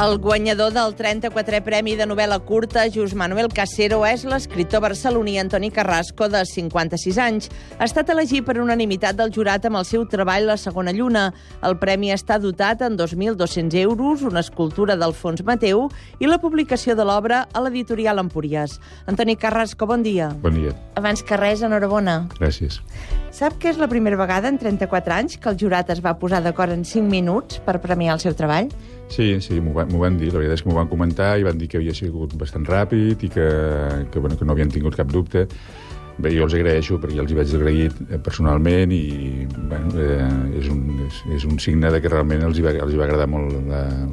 El guanyador del 34è Premi de novel·la curta, Just Manuel Casero, és l'escriptor barceloní Antoni Carrasco, de 56 anys. Ha estat elegit per unanimitat del jurat amb el seu treball La segona lluna. El premi està dotat en 2.200 euros, una escultura d'Alfons Mateu i la publicació de l'obra a l'editorial Empúries. Antoni Carrasco, bon dia. Bon dia. Abans que res, enhorabona. Gràcies. Sap que és la primera vegada en 34 anys que el jurat es va posar d'acord en 5 minuts per premiar el seu treball? Sí, sí, m'ho van, van dir. La veritat és que m'ho van comentar i van dir que havia sigut bastant ràpid i que, que, bueno, que no havien tingut cap dubte. Bé, jo els agraeixo perquè ja els hi vaig agrair eh, personalment i bueno, eh, és, un, és, és un signe de que realment els hi va, els hi va agradar molt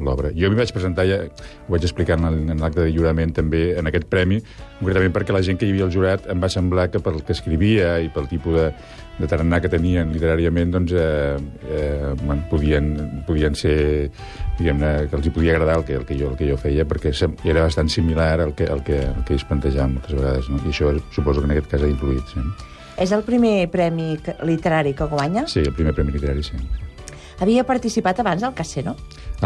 l'obra. Jo m'hi vaig presentar, ja ho vaig explicar en l'acte de jurament també, en aquest premi, concretament perquè la gent que hi havia al jurat em va semblar que pel que escrivia i pel tipus de, de tarannà que tenien literàriament, doncs, eh, eh, bueno, podien, podien ser, diguem-ne, que els hi podia agradar el que, el que, jo, el que jo feia, perquè era bastant similar al que, al que, al que ells plantejaven moltes vegades, no? i això suposo que en aquest cas ha influït. Sí. És el primer premi literari que guanya? Sí, el primer premi literari, sí. Havia participat abans al Casero?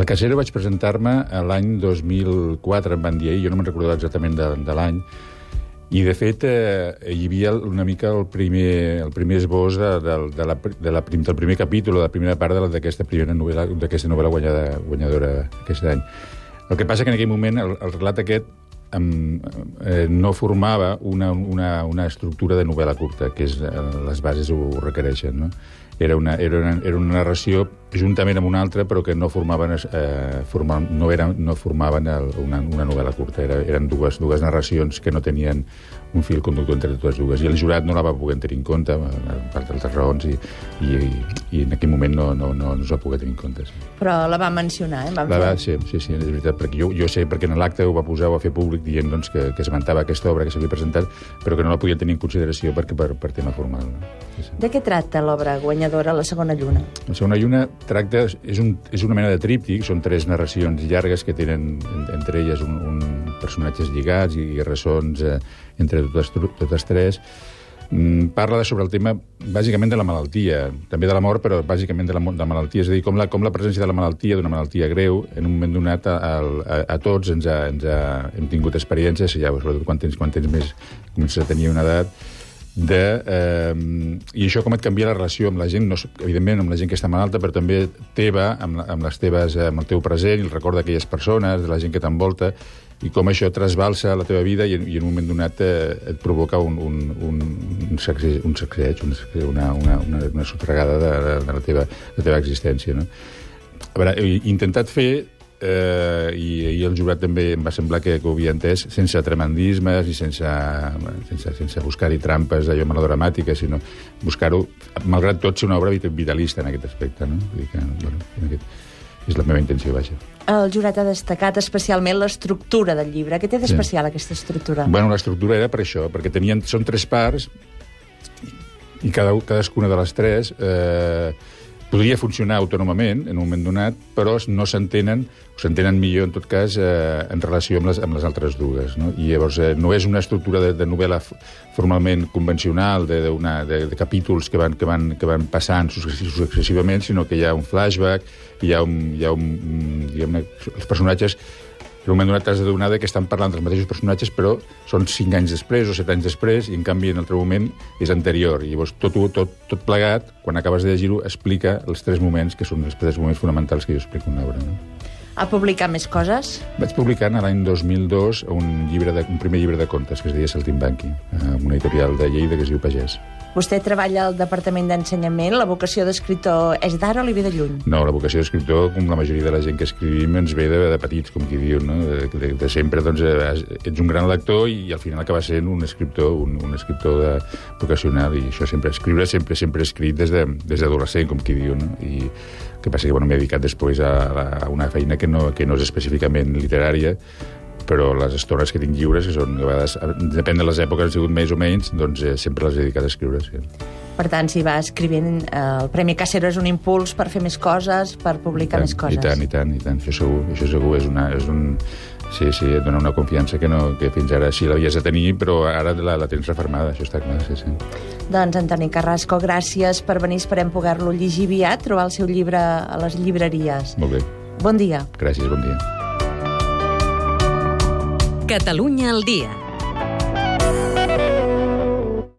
Al Casero vaig presentar-me l'any 2004, em van dir, jo no me'n recordo exactament de, de l'any, i, de fet, eh, hi havia una mica el primer, el primer esbós de, de, de la, de la, del primer capítol, de la primera part d'aquesta primera novel·la, d'aquesta novel·la guanyada, guanyadora aquest any. El que passa que en aquell moment el, el relat aquest amb, eh, no formava una, una, una estructura de novel·la curta, que és, eh, les bases ho requereixen. No? Era, una, era, una, era una narració juntament amb una altra, però que no formaven, eh, formaven, no, eren, no formaven el, una, una novel·la curta. Era, eren dues, dues narracions que no tenien un fil conductor entre totes dues. I el jurat no la va poder tenir en compte, per altres raons, i, i, i en aquell moment no, no, no, no es va poder tenir en compte. Sí. Però la va mencionar, eh? Va la va, sí, sí, sí, és veritat, perquè jo, jo sé, perquè en l'acte ho va posar, ho va fer públic dient doncs, que, que esmentava aquesta obra que s'havia presentat, però que no la podien tenir en consideració perquè per, per tema formal. No? Sí, sí. De què tracta l'obra guanyadora, La segona lluna? La segona lluna tracta, és, un, és una mena de tríptic, són tres narracions llargues que tenen entre elles un, un personatges lligats i, i ressons eh, entre totes, totes tres, mm, parla sobre el tema bàsicament de la malaltia, també de la mort, però bàsicament de la, de la malaltia, és a dir, com la, com la presència de la malaltia, d'una malaltia greu, en un moment donat a, a, a tots ens, ha, ens ha, hem tingut experiències, ja, sobretot quan tens, quan tens més, comences a tenir una edat, de, eh, i això com et canvia la relació amb la gent, no, evidentment amb la gent que està malalta, però també teva, amb, amb les teves, amb el teu present, el record d'aquelles persones, de la gent que t'envolta, i com això trasbalsa la teva vida i, i en un moment donat eh, et provoca un, un, un, un, sacseig, un sacseig, una, una, una, una sotregada de, de, de la, teva, la teva existència. No? A veure, he intentat fer eh, i, i el jurat també em va semblar que, que ho havia entès sense tremendismes i sense, sense, sense buscar-hi trampes d'allò melodramàtiques, sinó buscar-ho, malgrat tot, ser una obra vitalista en aquest aspecte. No? Vull dir que, bueno, en aquest, és la meva intenció, vaja. El jurat ha destacat especialment l'estructura del llibre. Què té d'especial, sí. aquesta estructura? Bueno, l'estructura era per això, perquè tenien, són tres parts i cada, cadascuna de les tres eh, podria funcionar autònomament en un moment donat, però no s'entenen, o s'entenen millor, en tot cas, eh, en relació amb les, amb les altres dues. No? I llavors eh, no és una estructura de, de novel·la formalment convencional, de, de, una, de, de capítols que van, que, van, que van passant successivament, sinó que hi ha un flashback, hi ha un, hi ha un diguem-ne, els personatges en un moment donat t'has d'adonar que estan parlant dels mateixos personatges, però són cinc anys després o set anys després, i en canvi en l'altre moment és anterior. I llavors tot, tot, tot plegat, quan acabes de llegir-ho, explica els tres moments que són els tres moments fonamentals que jo explico en l'obra. No? Ha publicat més coses? Vaig publicar l'any 2002 un, llibre de, un primer llibre de contes que es deia Saltimbanqui, amb una editorial de Lleida que es diu Pagès. Vostè treballa al Departament d'Ensenyament. La vocació d'escriptor és d'ara o li ve de lluny? No, la vocació d'escriptor, com la majoria de la gent que escrivim, ens ve de, de petits, com qui diu, no? De, de, de sempre, doncs, eh, ets un gran lector i, al final acaba sent un escriptor, un, un escriptor de, vocacional, i això sempre, escriure sempre, sempre he escrit des d'adolescent, de, com qui diu, no? I que passa que bueno, m'he dedicat després a, a una feina que no, que no és específicament literària, però les estones que tinc lliures, que són, a vegades, depèn de les èpoques, han sigut més o menys, doncs eh, sempre les he dedicat a escriure, sí. Per tant, si va escrivint, eh, el Premi Cacero és un impuls per fer més coses, per publicar tant, més coses. I tant, i tant, i tant, això segur, això segur és, una, és un... Sí, sí, et dona una confiança que, no, que fins ara sí l'havies de tenir, però ara la, la tens reformada, això està clar, sí, sí. Doncs, Antoni Carrasco, gràcies per venir, esperem poder-lo llegir aviat, trobar el seu llibre a les llibreries. Molt bé. Bon dia. Gràcies, bon dia. Catalunya al dia.